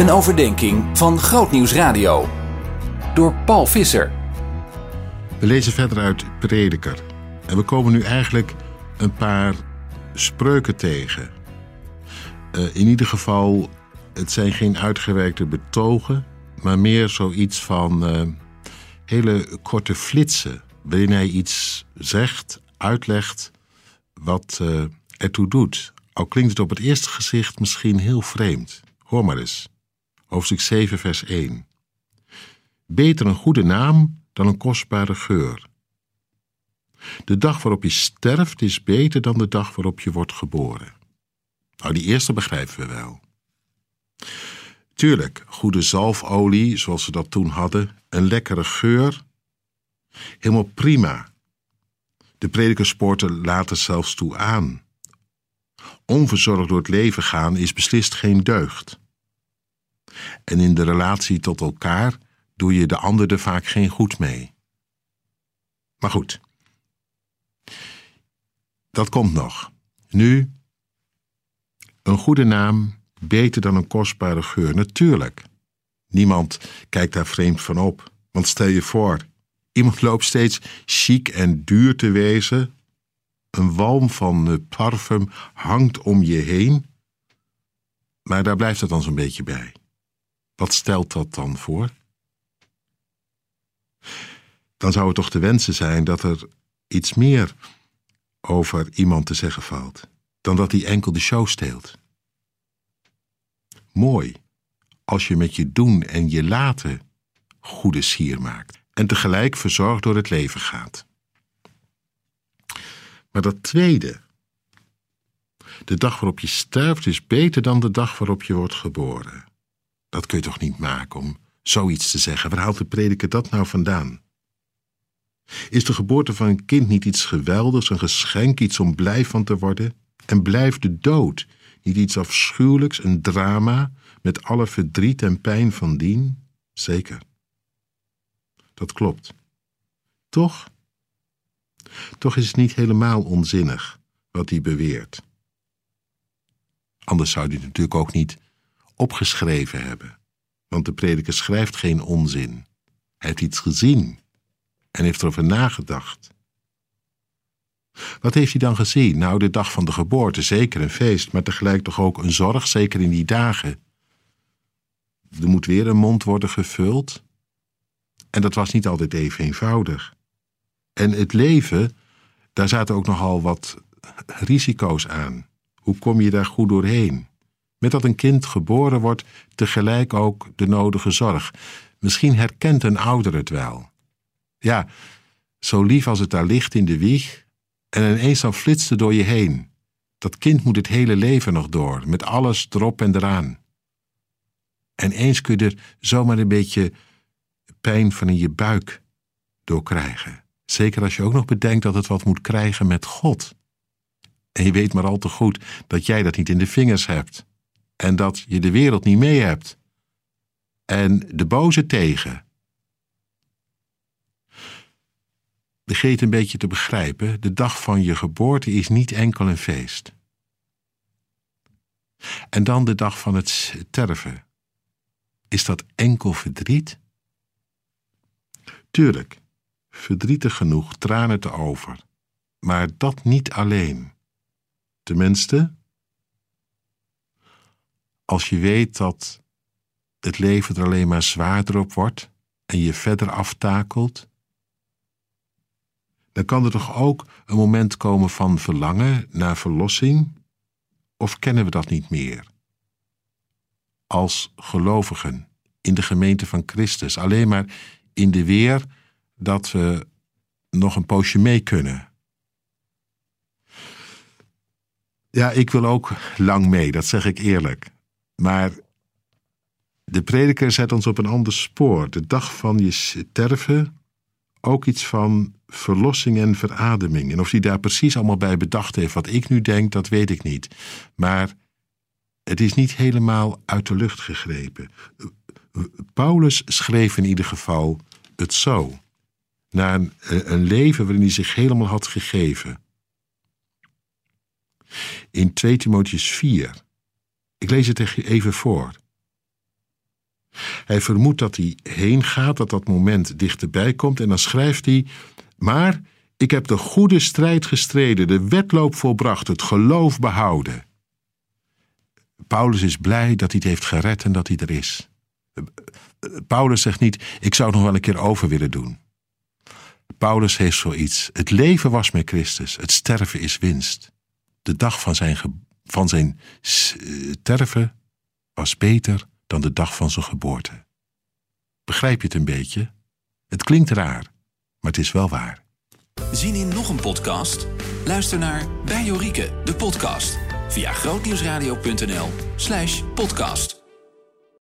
Een overdenking van Grootnieuws Radio. Door Paul Visser. We lezen verder uit Prediker. En we komen nu eigenlijk een paar spreuken tegen. Uh, in ieder geval, het zijn geen uitgewerkte betogen, maar meer zoiets van uh, hele korte flitsen. Waarin hij iets zegt, uitlegt, wat uh, ertoe doet. Al klinkt het op het eerste gezicht misschien heel vreemd. Hoor maar eens. Hoofdstuk 7, vers 1. Beter een goede naam dan een kostbare geur. De dag waarop je sterft is beter dan de dag waarop je wordt geboren. Nou, die eerste begrijpen we wel. Tuurlijk, goede zalfolie, zoals ze dat toen hadden, een lekkere geur. Helemaal prima. De predikerspoorten laten zelfs toe aan. Onverzorgd door het leven gaan is beslist geen deugd. En in de relatie tot elkaar doe je de ander er vaak geen goed mee. Maar goed, dat komt nog. Nu, een goede naam beter dan een kostbare geur. Natuurlijk. Niemand kijkt daar vreemd van op. Want stel je voor, iemand loopt steeds chic en duur te wezen. Een walm van parfum hangt om je heen. Maar daar blijft het dan zo'n beetje bij. Wat stelt dat dan voor? Dan zou het toch te wensen zijn dat er iets meer over iemand te zeggen valt, dan dat hij enkel de show steelt. Mooi als je met je doen en je laten goede sier maakt en tegelijk verzorgd door het leven gaat. Maar dat tweede, de dag waarop je sterft, is beter dan de dag waarop je wordt geboren. Dat kun je toch niet maken om zoiets te zeggen? Waar haalt de prediker dat nou vandaan? Is de geboorte van een kind niet iets geweldigs, een geschenk, iets om blij van te worden? En blijft de dood niet iets afschuwelijks, een drama, met alle verdriet en pijn van dien? Zeker. Dat klopt. Toch? Toch is het niet helemaal onzinnig wat hij beweert. Anders zou hij natuurlijk ook niet opgeschreven hebben. Want de prediker schrijft geen onzin. Hij heeft iets gezien en heeft erover nagedacht. Wat heeft hij dan gezien? Nou, de dag van de geboorte, zeker een feest, maar tegelijk toch ook een zorg, zeker in die dagen. Er moet weer een mond worden gevuld. En dat was niet altijd even eenvoudig. En het leven, daar zaten ook nogal wat risico's aan. Hoe kom je daar goed doorheen? Met dat een kind geboren wordt, tegelijk ook de nodige zorg. Misschien herkent een ouder het wel. Ja, zo lief als het daar ligt in de wieg, en ineens dan flitst het door je heen. Dat kind moet het hele leven nog door, met alles erop en eraan. En eens kun je er zomaar een beetje pijn van in je buik door krijgen. Zeker als je ook nog bedenkt dat het wat moet krijgen met God. En je weet maar al te goed dat jij dat niet in de vingers hebt. En dat je de wereld niet mee hebt. En de boze tegen. Vergeet een beetje te begrijpen: de dag van je geboorte is niet enkel een feest. En dan de dag van het sterven. Is dat enkel verdriet? Tuurlijk, verdrietig genoeg tranen te over, maar dat niet alleen. Tenminste, als je weet dat het leven er alleen maar zwaarder op wordt en je verder aftakelt, dan kan er toch ook een moment komen van verlangen naar verlossing? Of kennen we dat niet meer? Als gelovigen in de gemeente van Christus, alleen maar in de weer dat we nog een poosje mee kunnen. Ja, ik wil ook lang mee, dat zeg ik eerlijk. Maar de prediker zet ons op een ander spoor. De dag van je sterven ook iets van verlossing en verademing. En of hij daar precies allemaal bij bedacht heeft wat ik nu denk, dat weet ik niet. Maar het is niet helemaal uit de lucht gegrepen. Paulus schreef in ieder geval het zo. Na een, een leven waarin hij zich helemaal had gegeven. In 2 Timotheus 4. Ik lees het even voor. Hij vermoedt dat hij heen gaat, dat dat moment dichterbij komt en dan schrijft hij: Maar ik heb de goede strijd gestreden, de wedloop volbracht, het geloof behouden. Paulus is blij dat hij het heeft gered en dat hij er is. Paulus zegt niet: Ik zou het nog wel een keer over willen doen. Paulus heeft zoiets. Het leven was met Christus, het sterven is winst. De dag van zijn, van zijn sterven was beter dan de dag van zijn geboorte. Begrijp je het een beetje? Het klinkt raar, maar het is wel waar. Zien in nog een podcast? Luister naar Bij Jorike, de podcast, via grootnieuwsradio.nl slash podcast.